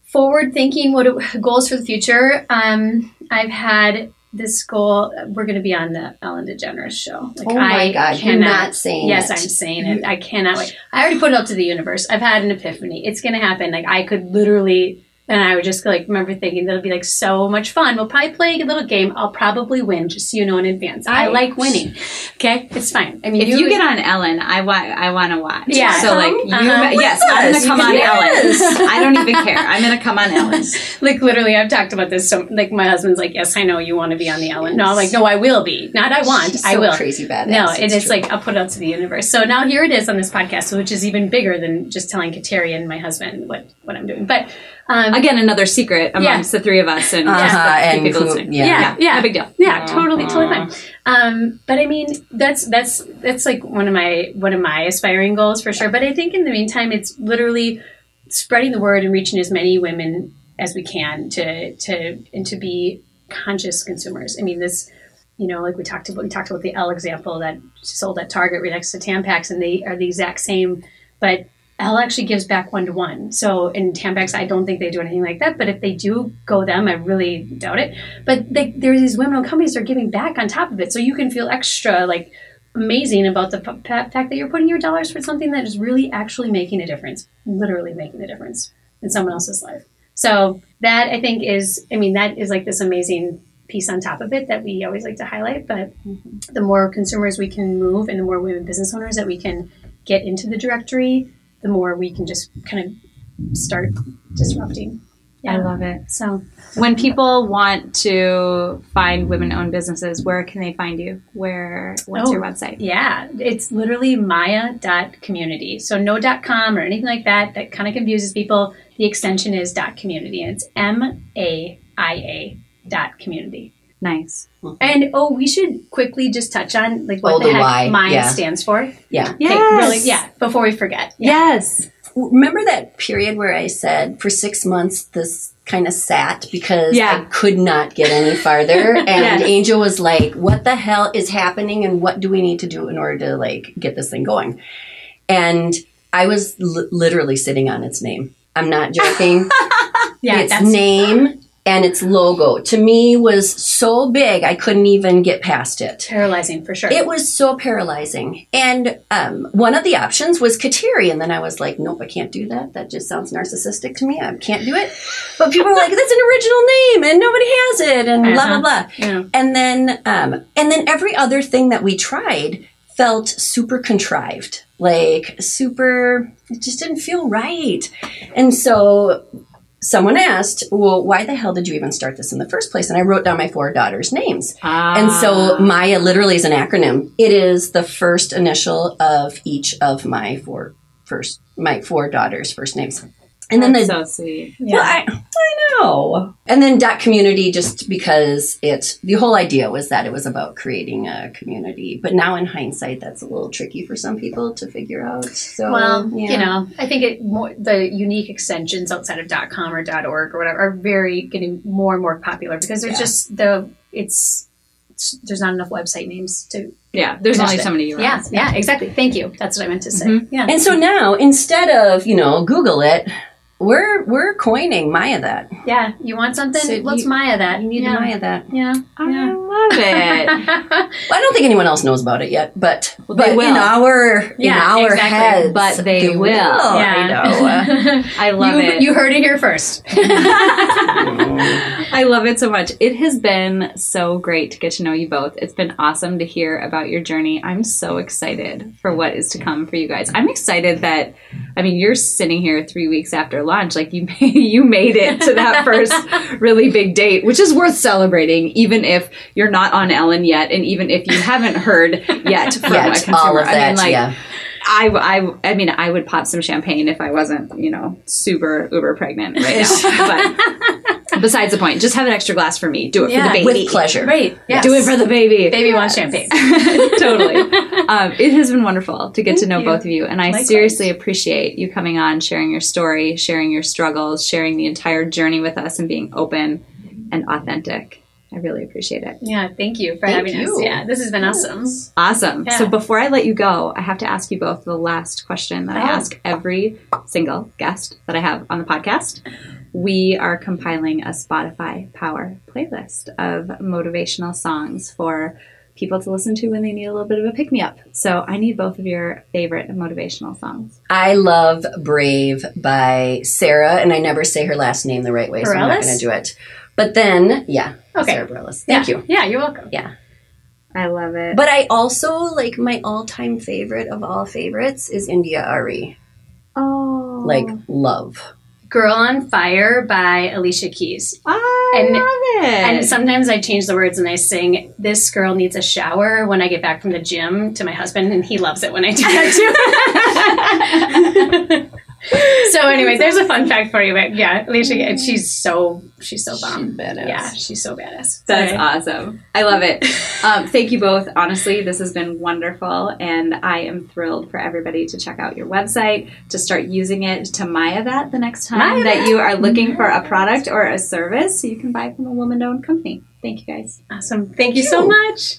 forward thinking, what goals for the future? Um, I've had this goal. We're going to be on the Ellen DeGeneres show. Like, oh my I god, cannot, you're not saying yes, it. I'm saying it. I cannot wait. I already put it up to the universe. I've had an epiphany. It's going to happen. Like I could literally and I would just like remember thinking that'll be like so much fun. We'll probably play a little game. I'll probably win, just so you know in advance. I, I like winning. Okay, it's fine. I mean, if you, you get on Ellen, I want I want to watch. Yeah. So like you, uh-huh. yes, I'm gonna come on yes. Ellen. I don't even care. I'm gonna come on Ellen. like literally, I've talked about this. So like my husband's like, yes, I know you want to be on the Ellen. No, I'm like, no, I will be. Not I want. She's I so will. Crazy bad. No, it is like I'll put it out to the universe. So now here it is on this podcast, which is even bigger than just telling Kateri and my husband what what I'm doing, but. Um, Again, another secret amongst yeah. the three of us, and, uh-huh, and people listening. Yeah. yeah, yeah, no big deal. Yeah, totally, totally fine. Um, but I mean, that's that's that's like one of my one of my aspiring goals for sure. But I think in the meantime, it's literally spreading the word and reaching as many women as we can to to and to be conscious consumers. I mean, this you know, like we talked about, we talked about the L example that sold at Target right next to Tampax, and they are the exact same, but L actually gives back one to one. So in Tampax, I don't think they do anything like that. But if they do go them, I really doubt it. But they, there's these women-owned companies that are giving back on top of it, so you can feel extra like amazing about the p- fact that you're putting your dollars for something that is really actually making a difference, literally making a difference in someone else's life. So that I think is, I mean, that is like this amazing piece on top of it that we always like to highlight. But mm-hmm. the more consumers we can move and the more women business owners that we can get into the directory, the more we can just kind of start disrupting. Yeah. I love it. So, when people want to find women-owned businesses, where can they find you? Where what's oh, your website? Yeah, it's literally maia.community. So no .com or anything like that. That kind of confuses people. The extension is dot .community, and it's M A I A dot community. Nice. Mm-hmm. And oh, we should quickly just touch on like what oh, the, the, heck y. Maia yeah. stands for. Yeah. Yes. Okay, really, yeah. Before we forget. Yeah. Yes. Remember that period where I said for six months this kind of sat because yeah. I could not get any farther, and yes. Angel was like, "What the hell is happening? And what do we need to do in order to like get this thing going?" And I was l- literally sitting on its name. I'm not joking. yeah, its name and its logo to me was so big I couldn't even get past it. Paralyzing for sure. It was so paralyzing. And um, one of the options was Kateri, and then I was like, nope, I can't do that. That just sounds narcissistic to me. I can't do it. But people were like, that's an original name, and nobody has it, and uh-huh. blah blah blah. Yeah. And then um, and then every other thing that we tried felt super contrived like super it just didn't feel right and so someone asked, well, why the hell did you even start this in the first place? And I wrote down my four daughters' names. Ah. And so Maia literally is an acronym. It is the first initial of each of my four first my four daughters' first names. And then the, so sweet. Yeah. Well, I, I know. And then dot community, just because it, the whole idea was that it was about creating a community. But now in hindsight, that's a little tricky for some people to figure out. So, well, yeah. you know, I think it more, the unique extensions outside of dot com or dot org or whatever are very getting more and more popular because there's yeah. just the, it's, there's not enough website names to yeah there's only so many URLs. Yeah, yeah, exactly. Thank you. That's what I meant to say. Mm-hmm. Yeah. And so now instead of you know Google it, we're we're coining Maia that. Yeah, you want something? So Let's you- Maia that. You need yeah. to Maia that. Yeah. I yeah. love it. Well, I don't think anyone else knows about it yet, but they but will. in our in our exactly. heads, But they will. I know. I love you, it. you heard it here first. I love it so much. It has been so great to get to know you both. It's been awesome to hear about your journey. I'm so excited for what is to come for you guys. I'm excited that I mean you're sitting here 3 weeks after launch like you made, you made it to that first really big date, which is worth celebrating even if you're not on Ellen yet and even if you haven't heard yet from a Yet, consumer. all of I that, mean like yeah. I, I, I mean, I would pop some champagne if I wasn't, you know, super uber pregnant right now. but besides the point, just have an extra glass for me. Do it for the baby. With pleasure. Right. Yes. Do it for the baby. Baby wants champagne. totally. Um, it has been wonderful to get to know you. both of you, and I Likewise. seriously appreciate you coming on, sharing your story, sharing your struggles, sharing the entire journey with us, and being open and authentic. I really appreciate it. Yeah, thank you for Thank having us. Yeah, this has been awesome. Awesome. Yeah. So before I let you go, I have to ask you both the last question that I Oh. ask every single guest that I have on the podcast. We are compiling a Spotify Power playlist of motivational songs for people to listen to when they need a little bit of a pick me up. So I need both of your favorite motivational songs. I love Brave by Sara, and I never say her last name the right way, so I'm not going to do it. But then, yeah, Okay. Sara Bareilles. Thank yeah. you. Yeah, you're welcome. Yeah. I love it. But I also like my all-time favorite of all favorites is India.Arie. oh, Like love. Girl on Fire by Alicia Keys. I and- love it. And sometimes I change the words and I sing, This girl needs a shower when I get back from the gym to my husband, and he loves it when I do that too. so, anyway, there's a fun fact for you. But yeah, Alicia, she's so, she's so bomb. She's badass. Yeah, she's so badass. That's Sorry. awesome. I love it. Um, thank you both. Honestly, this has been wonderful, and I am thrilled for everybody to check out your website, to start using it to Maia that the next time Maia that that. you are looking for a product or a service so you can buy from a woman-owned company. Thank you guys. Awesome. Thank you so you. much.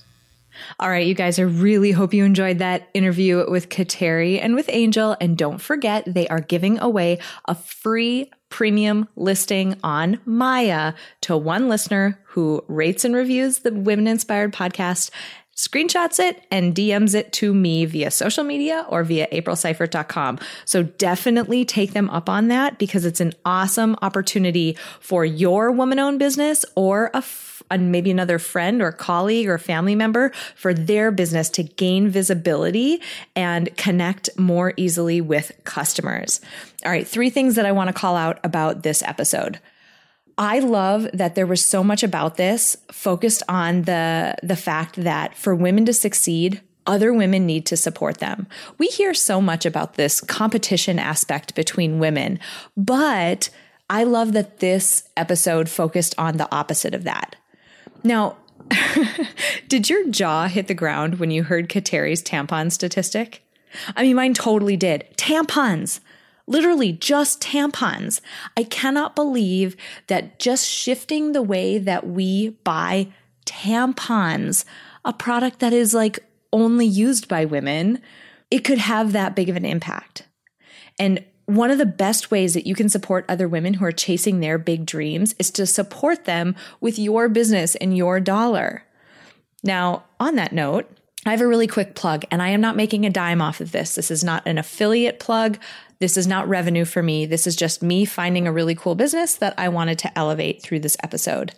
All right, you guys, I really hope you enjoyed that interview with Kateri and with Angel. And don't forget, they are giving away a free premium listing on Maia to one listener who rates and reviews the Women Inspired podcast, screenshots it, and DMs it to me via social media or via aprilseifert.com. So definitely take them up on that because it's an awesome opportunity for your woman owned business or a and maybe another friend or colleague or family member for their business to gain visibility and connect more easily with customers. All right, three things that I want to call out about this episode. I love that there was so much about this focused on the the fact that for women to succeed, other women need to support them. We hear so much about this competition aspect between women, but I love that this episode focused on the opposite of that. Now, did your jaw hit the ground when you heard Kateri's tampon statistic? I mean, mine totally did. Tampons. Literally just tampons. I cannot believe that just shifting the way that we buy tampons, a product that is like only used by women, it could have that big of an impact. And one of the best ways that you can support other women who are chasing their big dreams is to support them with your business and your dollar. Now, on that note, I have a really quick plug, and I am not making a dime off of this. This is not an affiliate plug. This is not revenue for me. This is just me finding a really cool business that I wanted to elevate through this episode.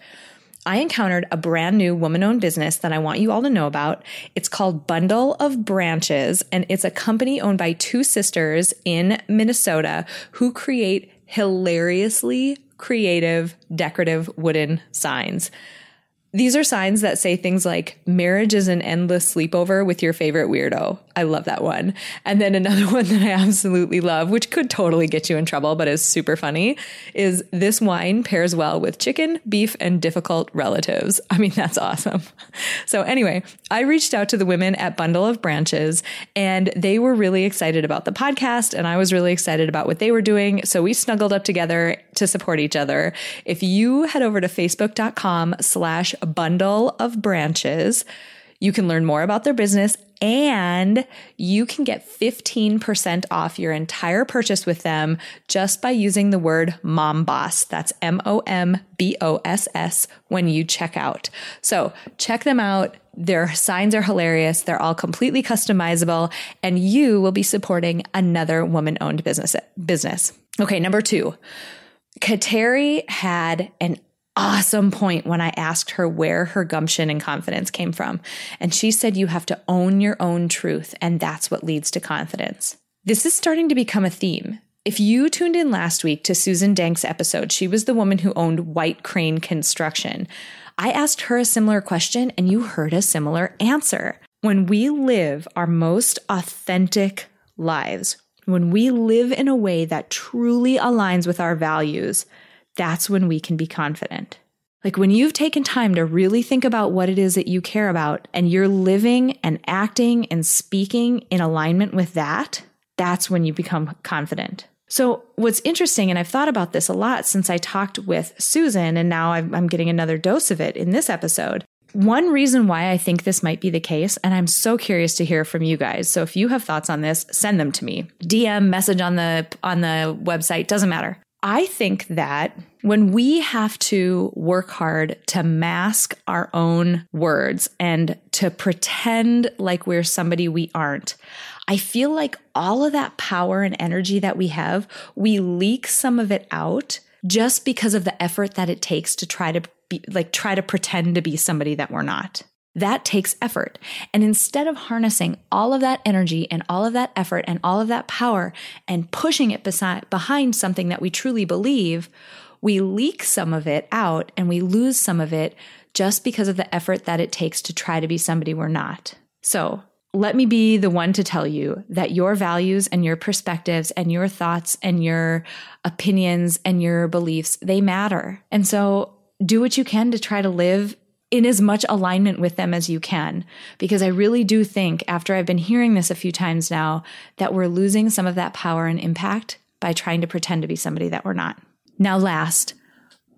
I encountered a brand new woman owned business that I want you all to know about. It's called Bundle of Branches, and it's a company owned by two sisters in Minnesota who create hilariously creative, decorative wooden signs. These are signs that say things like marriage is an endless sleepover with your favorite weirdo. I love that one. And then another one that I absolutely love, which could totally get you in trouble, but is super funny, is this wine pairs well with chicken, beef, and difficult relatives. I mean, that's awesome. So, anyway, I reached out to the women at Bundle of Branches, and they were really excited about the podcast, and I was really excited about what they were doing. So, we snuggled up together to support each other. If you head over to facebook.com slash bundle of branches, You can learn more about their business and you can get 15% off your entire purchase with them just by using the word mom boss. That's M O M B O S S when you check out. So check them out. Their signs are hilarious. They're all completely customizable and you will be supporting another woman owned business, business. Okay. Number two, Kateri had an awesome point when I asked her where her gumption and confidence came from. And she said, You have to own your own truth, and that's what leads to confidence. This is starting to become a theme. If you tuned in last week to Susan Dank's episode, she was the woman who owned White Crane Construction. I asked her a similar question, and you heard a similar answer. When we live our most authentic lives, when we live in a way that truly aligns with our values, that's when we can be confident. Like when you've taken time to really think about what it is that you care about and you're living and acting and speaking in alignment with that, that's when you become confident. So, what's interesting, and I've thought about this a lot since I talked with Susan, and now I'm getting another dose of it in this episode. One reason why I think this might be the case, and I'm so curious to hear from you guys. So if you have thoughts on this, send them to me. DM, message on the on the website, doesn't matter. I think that when we have to work hard to mask our own words and to pretend like we're somebody we aren't, I feel like all of that power and energy that we have, we leak some of it out just because of the effort that it takes to try to be like try to pretend to be somebody that we're not. That takes effort. And instead of harnessing all of that energy and all of that effort and all of that power and pushing it beside, behind something that we truly believe, we leak some of it out and we lose some of it just because of the effort that it takes to try to be somebody we're not. So let me be the one to tell you that your values and your perspectives and your thoughts and your opinions and your beliefs, they matter. And so do what you can to try to live in as much alignment with them as you can. Because I really do think, after I've been hearing this a few times now, that we're losing some of that power and impact by trying to pretend to be somebody that we're not. Now, last,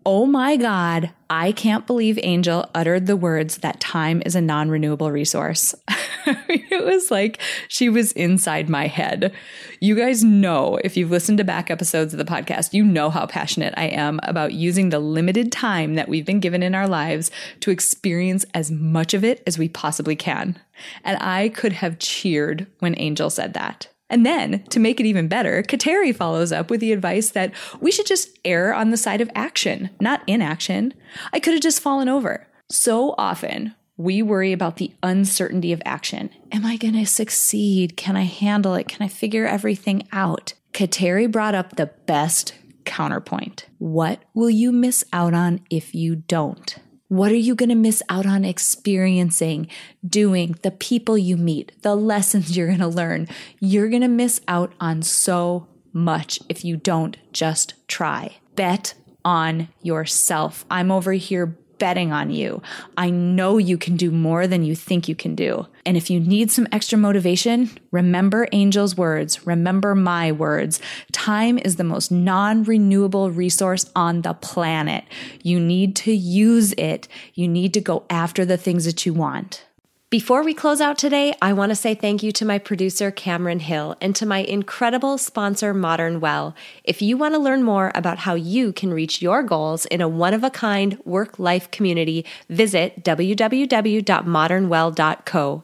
oh my God, I can't believe Angel uttered the words that time is a non renewable resource. it was like she was inside my head. You guys know, if you've listened to back episodes of the podcast, you know how passionate I am about using the limited time that we've been given in our lives to experience as much of it as we possibly can. And I could have cheered when Angel said that. And then, to make it even better, Kateri follows up with the advice that we should just err on the side of action, not inaction. I could have just fallen over. So often, we worry about the uncertainty of action. Am I going to succeed? Can I handle it? Can I figure everything out? Kateri brought up the best counterpoint. What will you miss out on if you don't? What are you going to miss out on experiencing, doing, the people you meet, the lessons you're going to learn? You're going to miss out on so much if you don't just try. Bet on yourself. I'm over here betting on you. I know you can do more than you think you can do. And if you need some extra motivation, remember Angel's words, remember my words. Time is the most non renewable resource on the planet. You need to use it. You need to go after the things that you want. Before we close out today, I want to say thank you to my producer, Cameron Hill, and to my incredible sponsor, Modern Well. If you want to learn more about how you can reach your goals in a one of a kind work life community, visit www.modernwell.co.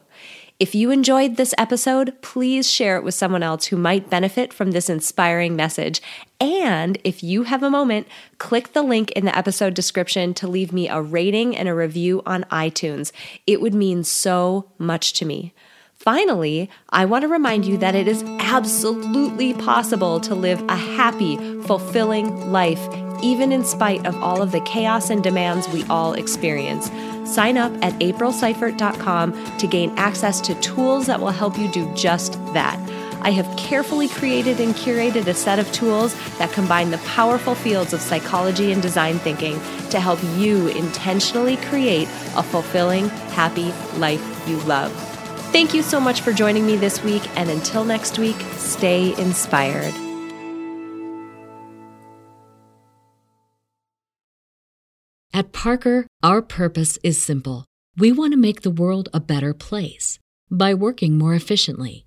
If you enjoyed this episode, please share it with someone else who might benefit from this inspiring message. And if you have a moment, click the link in the episode description to leave me a rating and a review on iTunes. It would mean so much to me. Finally, I want to remind you that it is absolutely possible to live a happy, fulfilling life, even in spite of all of the chaos and demands we all experience. Sign up at aprilseifert.com to gain access to tools that will help you do just that. I have carefully created and curated a set of tools that combine the powerful fields of psychology and design thinking to help you intentionally create a fulfilling, happy life you love. Thank you so much for joining me this week, and until next week, stay inspired. At Parker, our purpose is simple. We want to make the world a better place by working more efficiently,